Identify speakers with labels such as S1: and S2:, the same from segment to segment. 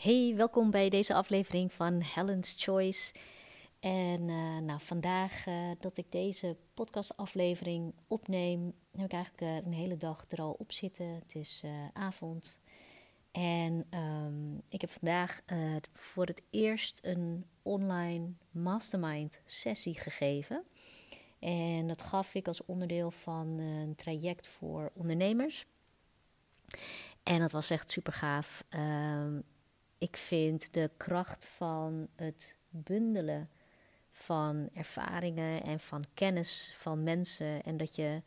S1: Hey, welkom bij deze aflevering van Helen's Choice. En uh, nou, vandaag uh, dat ik deze podcastaflevering opneem, heb ik eigenlijk uh, een hele dag er al op zitten. Het is avond. En um, ik heb vandaag voor het eerst een online mastermind sessie gegeven. En dat gaf ik als onderdeel van een traject voor ondernemers. En dat was echt super gaaf. Um, ik vind de kracht van het bundelen van ervaringen en van kennis van mensen en dat je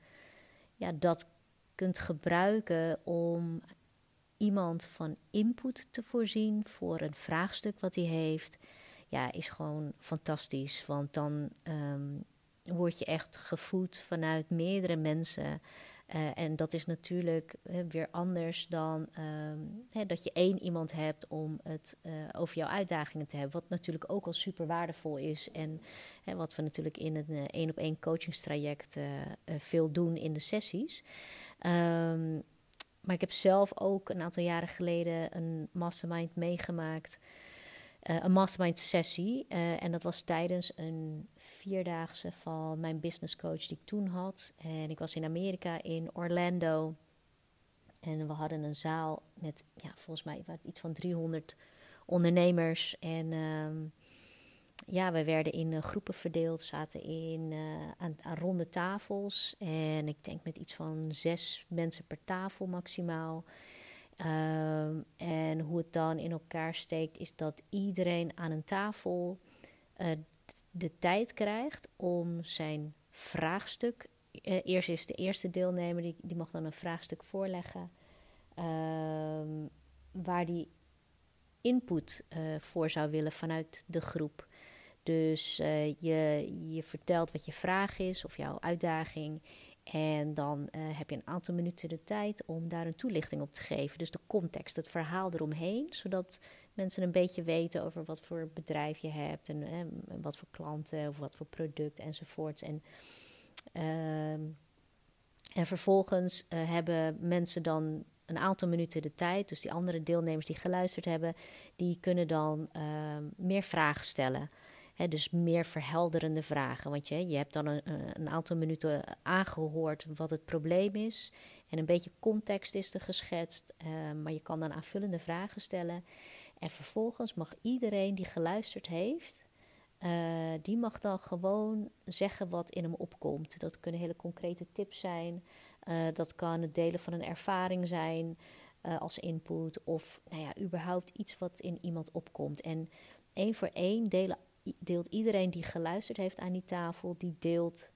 S1: ja, dat kunt gebruiken om iemand van input te voorzien voor een vraagstuk wat hij heeft, ja, is gewoon fantastisch. Want dan um, word je echt gevoed vanuit meerdere mensen uh, en dat is natuurlijk weer anders dan um, dat je één iemand hebt om het uh, over jouw uitdagingen te hebben. Wat natuurlijk ook al super waardevol is. En wat we natuurlijk in een eh, één op één coachingstraject veel doen in de sessies. Um, maar ik heb zelf ook een aantal jaren geleden een mastermind meegemaakt. Uh, een mastermind sessie. Uh, en dat was tijdens een vierdaagse van mijn business coach die ik toen had. En ik was in Amerika, in Orlando. En we hadden een zaal met, ja, volgens mij iets van 300 ondernemers. En uh, ja, we werden in groepen verdeeld, zaten in, aan, aan, ronde tafels. En ik denk met iets van zes mensen per tafel maximaal. Um, en hoe het dan in elkaar steekt, is dat iedereen aan een tafel uh, de tijd krijgt om zijn vraagstuk. Uh, eerst is de eerste deelnemer, die, die mag dan een vraagstuk voorleggen. Um, waar die input uh, voor zou willen vanuit de groep. Dus je, je vertelt wat je vraag is of jouw uitdaging. En dan uh, heb je een aantal minuten de tijd om daar een toelichting op te geven. Dus de context, het verhaal eromheen, zodat mensen een beetje weten over wat voor bedrijf je hebt en, eh, wat voor klanten of wat voor product enzovoorts. En, uh, en vervolgens uh, hebben mensen dan een aantal minuten de tijd. Dus die andere deelnemers die geluisterd hebben, die kunnen dan ehm, meer vragen stellen dus meer verhelderende vragen. Want je, je hebt dan een, een, aantal minuten aangehoord wat het probleem is. En een beetje context is er geschetst. Uh, maar je kan dan aanvullende vragen stellen. En vervolgens mag iedereen die geluisterd heeft. Uh, die mag dan gewoon zeggen wat in hem opkomt. Dat kunnen hele concrete tips zijn. Uh, dat kan het delen van een ervaring zijn als input. Of nou ja, überhaupt iets wat in iemand opkomt. En één voor één delen deelt iedereen die geluisterd heeft aan die tafel, die deelt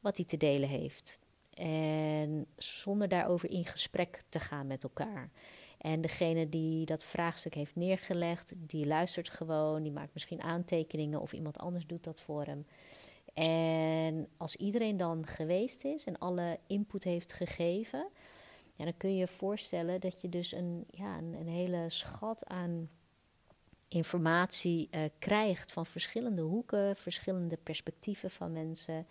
S1: wat hij te delen heeft. En zonder daarover in gesprek te gaan met elkaar. En degene die dat vraagstuk heeft neergelegd, die luistert gewoon, die maakt misschien aantekeningen of iemand anders doet dat voor hem. En als iedereen dan geweest is en alle input heeft gegeven, ja, dan kun je je voorstellen dat je dus een, ja, een, een hele schat aan informatie uh, krijgt van verschillende hoeken, verschillende perspectieven van mensen.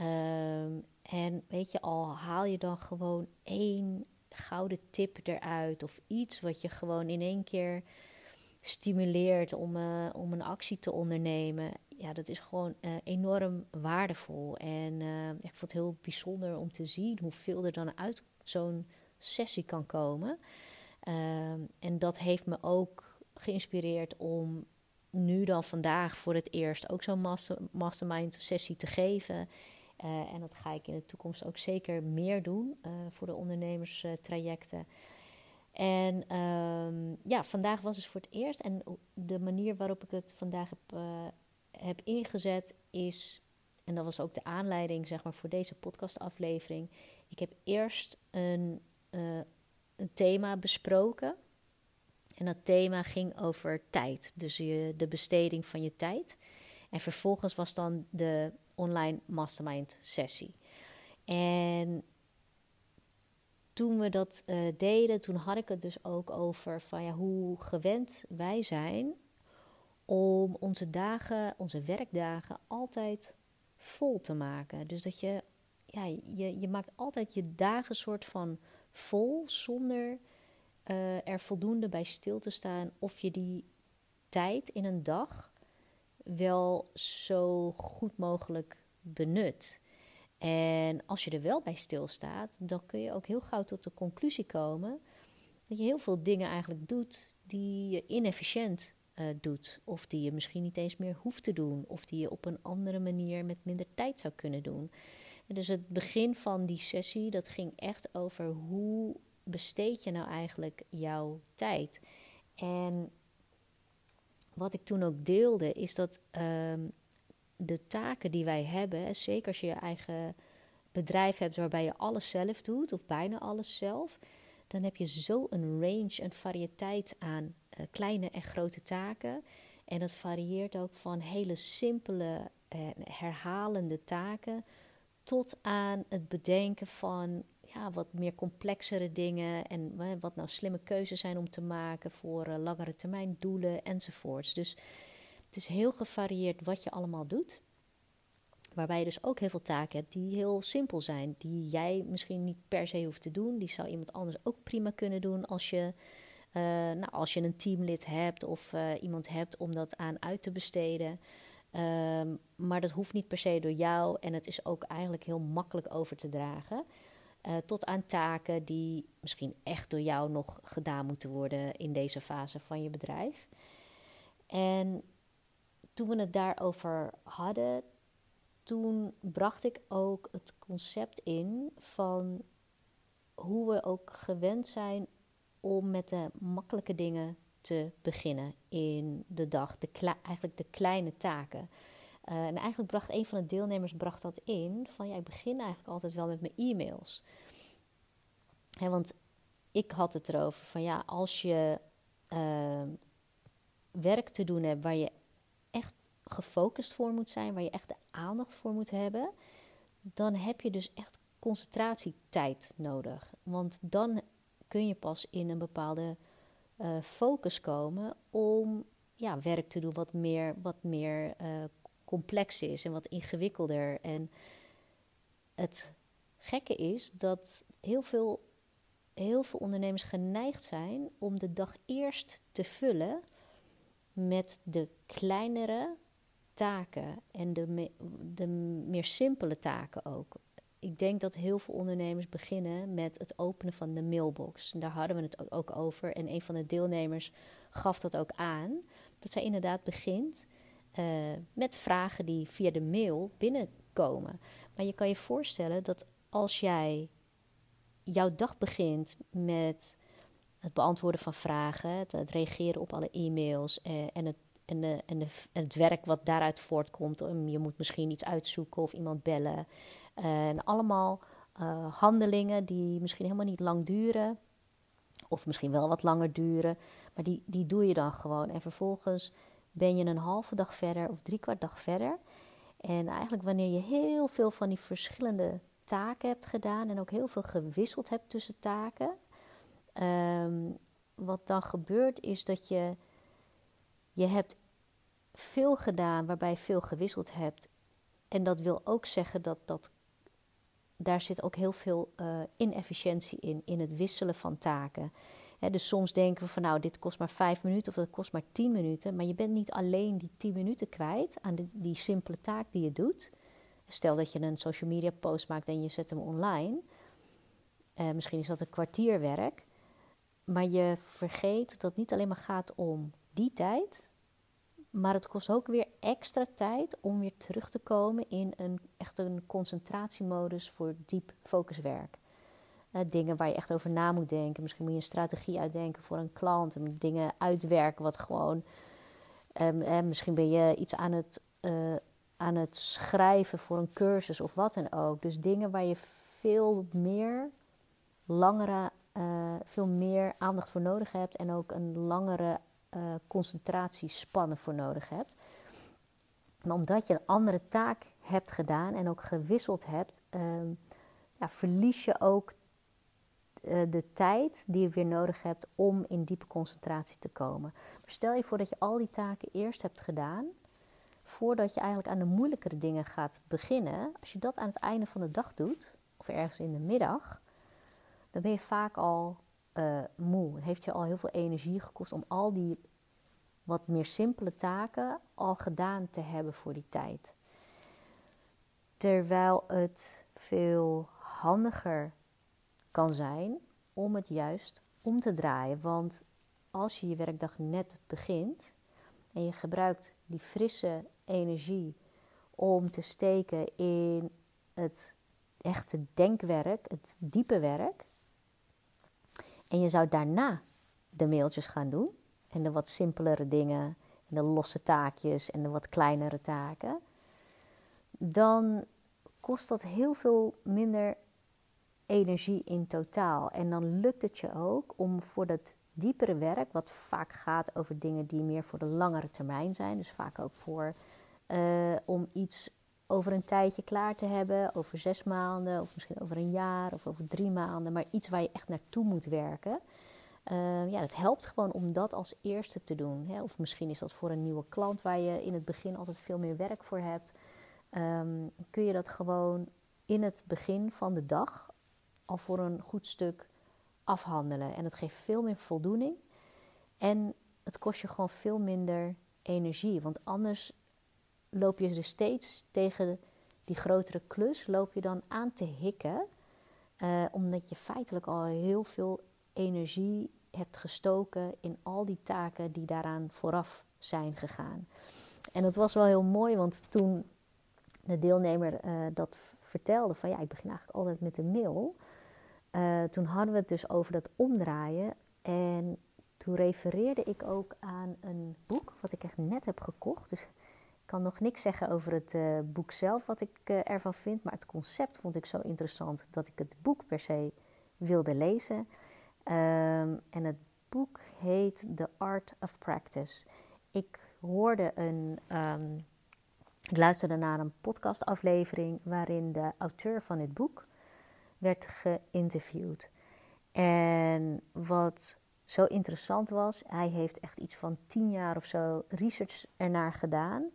S1: Um, en weet je, al haal je dan gewoon één gouden tip eruit of iets wat je gewoon in één keer stimuleert om, uh, om een actie te ondernemen. Ja, dat is gewoon uh, enorm waardevol. En ik vond het heel bijzonder om te zien hoeveel er dan uit zo'n sessie kan komen. Ehm, en dat heeft me ook geïnspireerd om nu dan vandaag voor het eerst ook zo'n master, mastermind sessie te geven. Uh, en dat ga ik in de toekomst ook zeker meer doen uh, voor de ondernemerstrajecten. en um, ja, vandaag was het voor het eerst. En de manier waarop ik het vandaag heb, uh, heb ingezet is, en dat was ook de aanleiding zeg maar, voor deze podcastaflevering. Ik heb eerst een, een thema besproken. En dat thema ging over tijd, dus je, de besteding van je tijd. En vervolgens was dan de online mastermind sessie. En toen we dat uh, deden, toen had ik het dus ook over van ja, hoe gewend wij zijn om onze dagen, onze werkdagen altijd vol te maken. Dus dat je, ja, je, je maakt altijd je dagen soort van vol zonder uh, er voldoende bij stil te staan of je die tijd in een dag wel zo goed mogelijk benut. En als je er wel bij stilstaat, dan kun je ook heel gauw tot de conclusie komen dat je heel veel dingen eigenlijk doet die je inefficiënt uh, doet. Of die je misschien niet eens meer hoeft te doen. Of die je op een andere manier met minder tijd zou kunnen doen. En dus het begin van die sessie, dat ging echt over hoe besteed je nou eigenlijk jouw tijd. En wat ik toen ook deelde, is dat um, de taken die wij hebben, zeker als je je eigen bedrijf hebt waarbij je alles zelf doet, of bijna alles zelf, dan heb je zo een range, een variëteit aan uh, kleine en grote taken. En dat varieert ook van hele simpele en herhalende taken tot aan het bedenken van ja, wat meer complexere dingen en wat nou slimme keuzes zijn om te maken voor uh, langere termijn doelen enzovoorts. Dus het is heel gevarieerd wat je allemaal doet. Waarbij je dus ook heel veel taken hebt die heel simpel zijn. Die jij misschien niet per se hoeft te doen. Die zou iemand anders ook prima kunnen doen als je, uh, nou, als je een teamlid hebt of uh, iemand hebt om dat aan uit te besteden. Um, maar dat hoeft niet per se door jou en het is ook eigenlijk heel makkelijk over te dragen. Uh, tot aan taken die misschien echt door jou nog gedaan moeten worden in deze fase van je bedrijf. En toen we het daarover hadden, toen bracht ik ook het concept in van hoe we ook gewend zijn om met de makkelijke dingen te beginnen in de dag. De eigenlijk de kleine taken. Uh, en eigenlijk bracht een van de deelnemers bracht dat in van ja, ik begin eigenlijk altijd wel met mijn e-mails. want ik had het erover van ja, als je uh, werk te doen hebt waar je echt gefocust voor moet zijn, waar je echt de aandacht voor moet hebben, dan heb je dus echt concentratietijd nodig. Want dan kun je pas in een bepaalde uh, focus komen om ja, werk te doen wat meer, wat meer uh, complex is en wat ingewikkelder. En het gekke is dat heel veel, heel veel ondernemers geneigd zijn om de dag eerst te vullen met de kleinere taken en de, de meer simpele taken ook. Ik denk dat heel veel ondernemers beginnen met het openen van de mailbox. En daar hadden we het ook over. En een van de deelnemers gaf dat ook aan. Dat zij inderdaad begint uh, met vragen die via de mail binnenkomen. Maar je kan je voorstellen dat als jij jouw dag begint met het beantwoorden van vragen, het, reageren op alle e-mails uh, en het en, en, het werk wat daaruit voortkomt. Je moet misschien iets uitzoeken of iemand bellen. En allemaal handelingen die misschien helemaal niet lang duren. Of misschien wel wat langer duren. Maar die, die doe je dan gewoon. En vervolgens ben je een halve dag verder of drie kwart dag verder. En eigenlijk wanneer je heel veel van die verschillende taken hebt gedaan. En ook heel veel gewisseld hebt tussen taken. Um, wat dan gebeurt is dat je je hebt veel gedaan waarbij je veel gewisseld hebt. En dat wil ook zeggen dat, dat daar zit ook heel veel uh, inefficiëntie in, in het wisselen van taken. Dus soms denken we van nou, dit kost maar vijf minuten of dat kost maar tien minuten. Maar je bent niet alleen die tien minuten kwijt aan die simpele taak die je doet. Stel dat je een social media post maakt en je zet hem online. Uh, misschien is dat een kwartierwerk. Maar je vergeet dat het niet alleen maar gaat om die tijd, maar het kost ook weer extra tijd om weer terug te komen in een echt een concentratiemodus voor diep focuswerk. Dingen waar je echt over na moet denken. Misschien moet je een strategie uitdenken voor een klant. En dingen uitwerken wat gewoon. Um, misschien ben je iets aan het, uh, aan het schrijven voor een cursus of wat dan ook. Dus dingen waar je veel meer langere, uh, veel meer aandacht voor nodig hebt. En ook een langere uh, concentratiespannen voor nodig hebt. Maar omdat je een andere taak hebt gedaan en ook gewisseld hebt, uh, ja, verlies je ook uh, de tijd die je weer nodig hebt om in diepe concentratie te komen. Stel je voor dat je al die taken eerst hebt gedaan, voordat je eigenlijk aan de moeilijkere dingen gaat beginnen. Als je dat aan het einde van de dag doet, of ergens in de middag, dan ben je vaak al uh, moe. Het heeft je al heel veel energie gekost om al die wat meer simpele taken al gedaan te hebben voor die tijd. Terwijl het veel handiger kan zijn om het juist om te draaien. Want als je je werkdag net begint en je gebruikt die frisse energie om te steken in het echte denkwerk, het diepe werk. En je zou daarna de mailtjes gaan doen en de wat simpelere dingen en de losse taakjes en de wat kleinere taken. Dan kost dat heel veel minder energie in totaal. En dan lukt het je ook om voor dat diepere werk, wat vaak gaat over dingen die meer voor de langere termijn zijn, dus vaak ook voor uh, om iets over een tijdje klaar te hebben, over zes maanden, of misschien over een jaar of over drie maanden, maar iets waar je echt naartoe moet werken. Uh, ja, het helpt gewoon om dat als eerste te doen. Hè? Of misschien is dat voor een nieuwe klant waar je in het begin altijd veel meer werk voor hebt. Um, kun je dat gewoon in het begin van de dag al voor een goed stuk afhandelen. En het geeft veel meer voldoening. En het kost je gewoon veel minder energie. Want anders loop je dus steeds tegen die grotere klus, loop je dan aan te hikken. Uh, omdat je feitelijk al heel veel energie hebt gestoken in al die taken die daaraan vooraf zijn gegaan. En het was wel heel mooi, want toen de deelnemer uh, dat vertelde van ja, ik begin eigenlijk altijd met een mail. Uh, toen hadden we het dus over dat omdraaien. En toen refereerde ik ook aan een boek wat ik echt net heb gekocht. Dus ik kan nog niks zeggen over het uh, boek zelf, wat ik uh, ervan vind. Maar het concept vond ik zo interessant dat ik het boek per se wilde lezen. Um, en het boek heet The Art of Practice. Ik hoorde een. Um, ik luisterde naar een podcastaflevering waarin de auteur van het boek werd geïnterviewd. En wat zo interessant was, hij heeft echt iets van tien jaar of zo research ernaar gedaan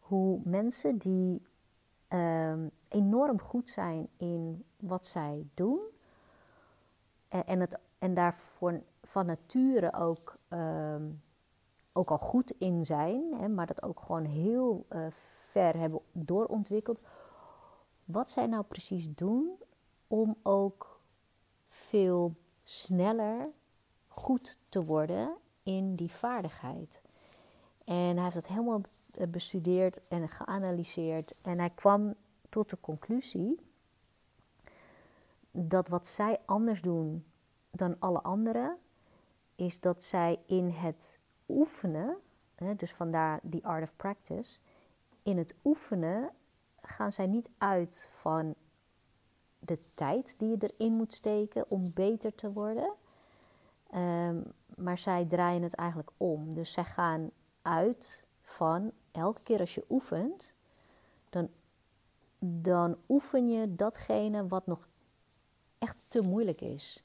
S1: hoe mensen die ehm, enorm goed zijn in wat zij doen en, en, het, en daarvoor van nature ook, ehm, ook al goed in zijn, hè, maar dat ook gewoon heel uh, ver hebben doorontwikkeld, wat zij nou precies doen om ook veel sneller goed te worden in die vaardigheid. En hij heeft dat helemaal eh, bestudeerd en geanalyseerd. En hij kwam tot de conclusie dat wat zij anders doen dan alle anderen, is dat zij in het oefenen, dus vandaar die art of practice, in het oefenen gaan zij niet uit van de tijd die je erin moet steken om beter te worden. Um, maar zij draaien het eigenlijk om. Dus zij gaan uit van elke keer als je oefent, dan, dan oefen je datgene wat nog echt te moeilijk is.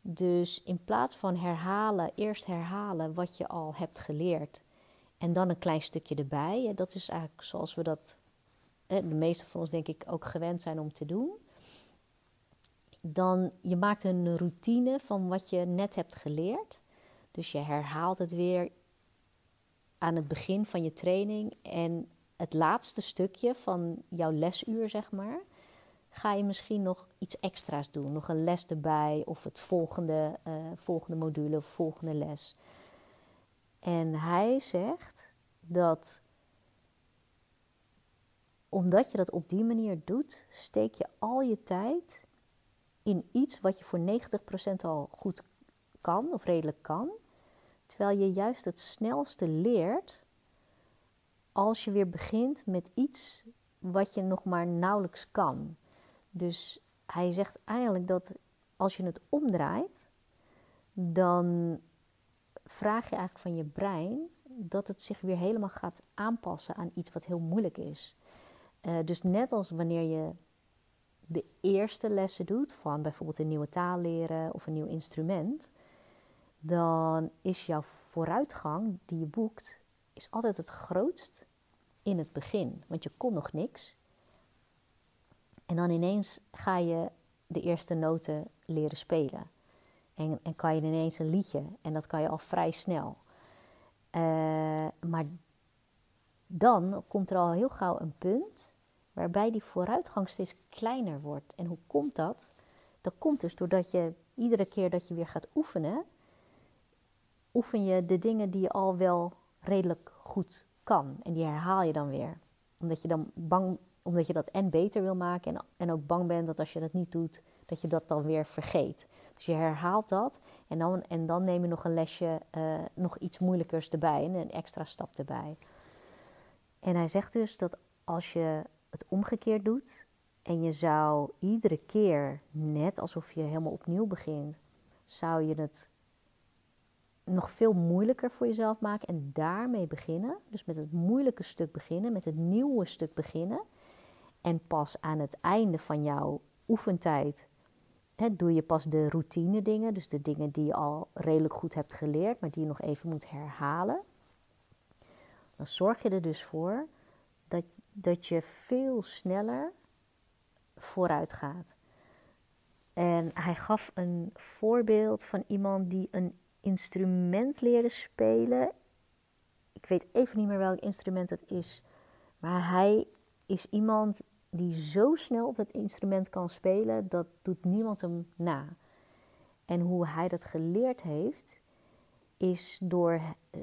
S1: Dus in plaats van herhalen, eerst herhalen wat je al hebt geleerd en dan een klein stukje erbij, dat is eigenlijk zoals we dat, de meeste van ons denk ik ook gewend zijn om te doen. Dan je maakt een routine van wat je net hebt geleerd. Dus je herhaalt het weer, aan het begin van je training en het laatste stukje van jouw lesuur, zeg maar, ga je misschien nog iets extra's doen. Nog een les erbij of het volgende, uh, volgende module of volgende les. En hij zegt dat omdat je dat op die manier doet, steek je al je tijd in iets wat je voor 90% al goed kan of redelijk kan. Terwijl je juist het snelste leert als je weer begint met iets wat je nog maar nauwelijks kan. Dus hij zegt eigenlijk dat als je het omdraait, dan vraag je eigenlijk van je brein dat het zich weer helemaal gaat aanpassen aan iets wat heel moeilijk is. Uh, dus net als wanneer je de eerste lessen doet van bijvoorbeeld een nieuwe taal leren of een nieuw instrument, dan is jouw vooruitgang die je boekt, is altijd het grootst in het begin. Want je kon nog niks. En dan ineens ga je de eerste noten leren spelen. En, en kan je ineens een liedje. En dat kan je al vrij snel. Uh, maar dan komt er al heel gauw een punt waarbij die vooruitgang steeds kleiner wordt. En hoe komt dat? Dat komt dus doordat je iedere keer dat je weer gaat oefenen, oefen je de dingen die je al wel redelijk goed kan. En die herhaal je dan weer. Omdat je dan bang, omdat je dat en beter wil maken en, en ook bang bent dat als je dat niet doet, dat je dat dan weer vergeet. Dus je herhaalt dat en dan, en dan neem je nog een lesje, uh, nog iets moeilijkers erbij, een extra stap erbij. En hij zegt dus dat als je het omgekeerd doet en je zou iedere keer, net alsof je helemaal opnieuw begint, zou je het nog veel moeilijker voor jezelf maken en daarmee beginnen. Dus met het moeilijke stuk beginnen, met het nieuwe stuk beginnen. En pas aan het einde van jouw oefentijd hè, doe je pas de routine dingen, dus de dingen die je al redelijk goed hebt geleerd, maar die je nog even moet herhalen. Dan zorg je er dus voor dat, dat je veel sneller vooruit gaat. En hij gaf een voorbeeld van iemand die een instrument leerde spelen. Ik weet even niet meer welk instrument het is. Maar hij is iemand die zo snel op dat instrument kan spelen, dat doet niemand hem na. En hoe hij dat geleerd heeft, is door uh,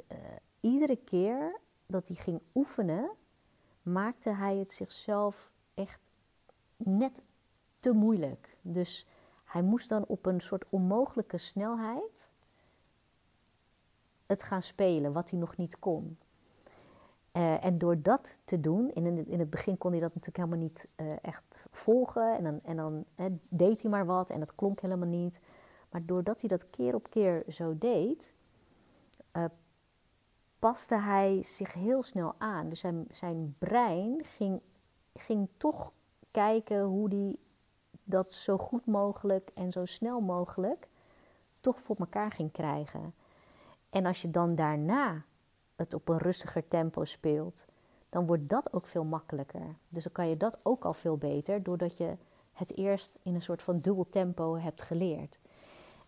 S1: iedere keer dat hij ging oefenen, maakte hij het zichzelf echt net te moeilijk. Dus hij moest dan op een soort onmogelijke snelheid het gaan spelen, wat hij nog niet kon. Uh, en door dat te doen, in in het begin kon hij dat natuurlijk helemaal niet uh, echt volgen. En dan, en dan deed hij maar wat en dat klonk helemaal niet. Maar doordat hij dat keer op keer zo deed, uh, paste hij zich heel snel aan. Dus zijn, zijn brein ging, ging toch kijken hoe hij dat zo goed mogelijk en zo snel mogelijk toch voor elkaar ging krijgen. En als je dan daarna het op een rustiger tempo speelt, dan wordt dat ook veel makkelijker. Dus dan kan je dat ook al veel beter, doordat je het eerst in een soort van dubbel tempo hebt geleerd.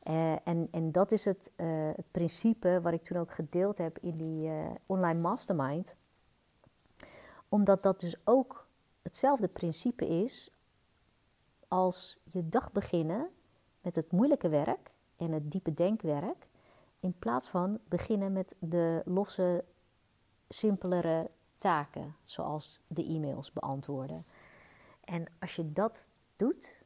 S1: Uh, en, en dat is het, uh, het, principe wat ik toen ook gedeeld heb in die uh, online mastermind. Omdat dat dus ook hetzelfde principe is als je dag beginnen met het moeilijke werk en het diepe denkwerk. In plaats van beginnen met de losse, simpelere taken, zoals de e-mails beantwoorden. En als je dat doet,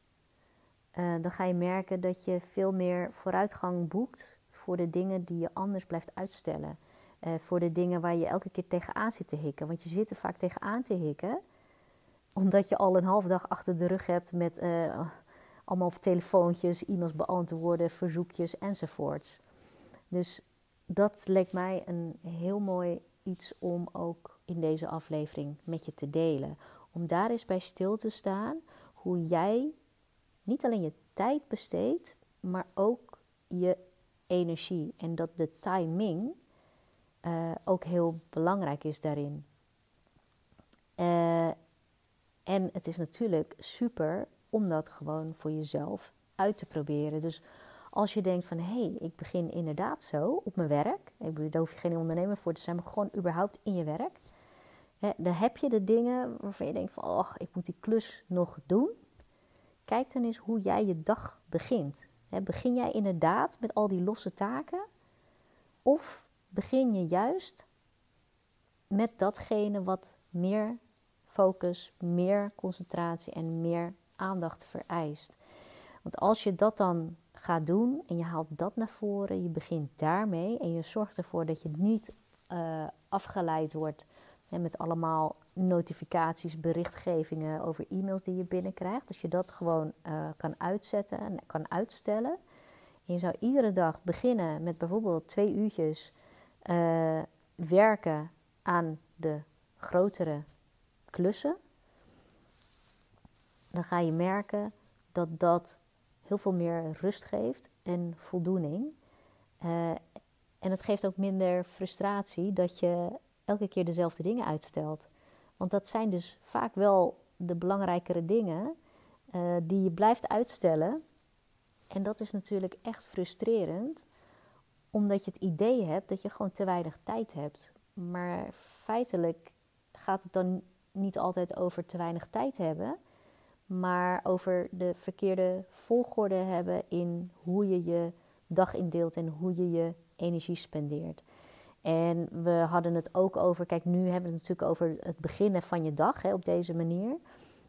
S1: uh, dan ga je merken dat je veel meer vooruitgang boekt voor de dingen die je anders blijft uitstellen. Uh, voor de dingen waar je elke keer tegenaan zit te hikken. Want je zit er vaak tegenaan te hikken, omdat je al een halve dag achter de rug hebt met uh, allemaal telefoontjes, e-mails beantwoorden, verzoekjes enzovoorts. Dus dat leek mij een heel mooi iets om ook in deze aflevering met je te delen. Om daar eens bij stil te staan hoe jij niet alleen je tijd besteedt, maar ook je energie. En dat de timing uh, ook heel belangrijk is daarin. Uh, en het is natuurlijk super om dat gewoon voor jezelf uit te proberen. Dus als je denkt van hé, hey, ik begin inderdaad zo op mijn werk. Ik bedoel, daar hoef je geen ondernemer voor te zijn, maar gewoon überhaupt in je werk. Dan heb je de dingen waarvan je denkt van, oh, ik moet die klus nog doen. Kijk dan eens hoe jij je dag begint. begin jij inderdaad met al die losse taken? Of begin je juist met datgene wat meer focus, meer concentratie en meer aandacht vereist? Want als je dat dan gaat doen en je haalt dat naar voren, je begint daarmee en je zorgt ervoor dat je niet uh, afgeleid wordt met allemaal notificaties, berichtgevingen over e-mails die je binnenkrijgt. Als je dat gewoon uh, kan uitzetten en kan uitstellen. En je zou iedere dag beginnen met bijvoorbeeld twee uurtjes uh, werken aan de grotere klussen. Dan ga je merken dat dat heel veel meer rust geeft en voldoening. Uh, en het geeft ook minder frustratie dat je elke keer dezelfde dingen uitstelt. Want dat zijn dus vaak wel de belangrijkere dingen uh, die je blijft uitstellen. En dat is natuurlijk echt frustrerend, omdat je het idee hebt dat je gewoon te weinig tijd hebt. Maar feitelijk gaat het dan niet altijd over te weinig tijd hebben, maar over de verkeerde volgorde hebben in hoe je je dag indeelt en hoe je je energie spendeert. En we hadden het ook over, kijk, nu hebben we het natuurlijk over het beginnen van je dag hè, op deze manier.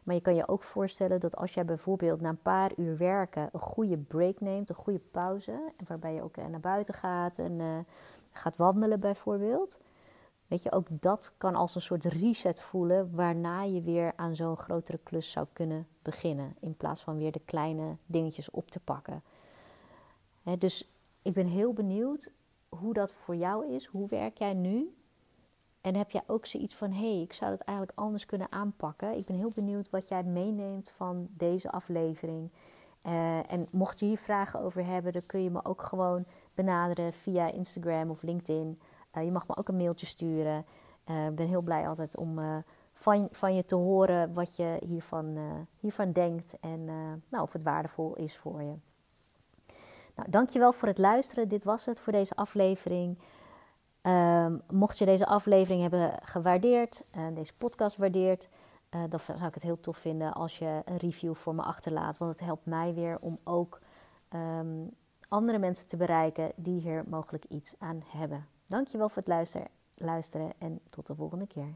S1: Maar je kan je ook voorstellen dat als jij bijvoorbeeld na een paar uur werken een goede break neemt, een goede pauze, waarbij je ook eh, naar buiten gaat en uh, gaat wandelen bijvoorbeeld. Weet je, ook dat kan als een soort reset voelen, waarna je weer aan zo'n grotere klus zou kunnen beginnen. In plaats van weer de kleine dingetjes op te pakken. dus ik ben heel benieuwd hoe dat voor jou is. Hoe werk jij nu? En heb jij ook zoiets van: hé, hey, ik zou het eigenlijk anders kunnen aanpakken? Ik ben heel benieuwd wat jij meeneemt van deze aflevering. Uh, en mocht je hier vragen over hebben, dan kun je me ook gewoon benaderen via Instagram of LinkedIn. Uh, je mag me ook een mailtje sturen. Uh, ik ben heel blij altijd om van, van je te horen wat je hiervan, hiervan denkt en nou, of het waardevol is voor je. Nou, dankjewel voor het luisteren. Dit was het voor deze aflevering. Um, mocht je deze aflevering hebben gewaardeerd, en deze podcast waardeert, uh, dan zou ik het heel tof vinden als je een review voor me achterlaat. Want het helpt mij weer om ook um, andere mensen te bereiken die hier mogelijk iets aan hebben. Dankjewel voor het luisteren en tot de volgende keer.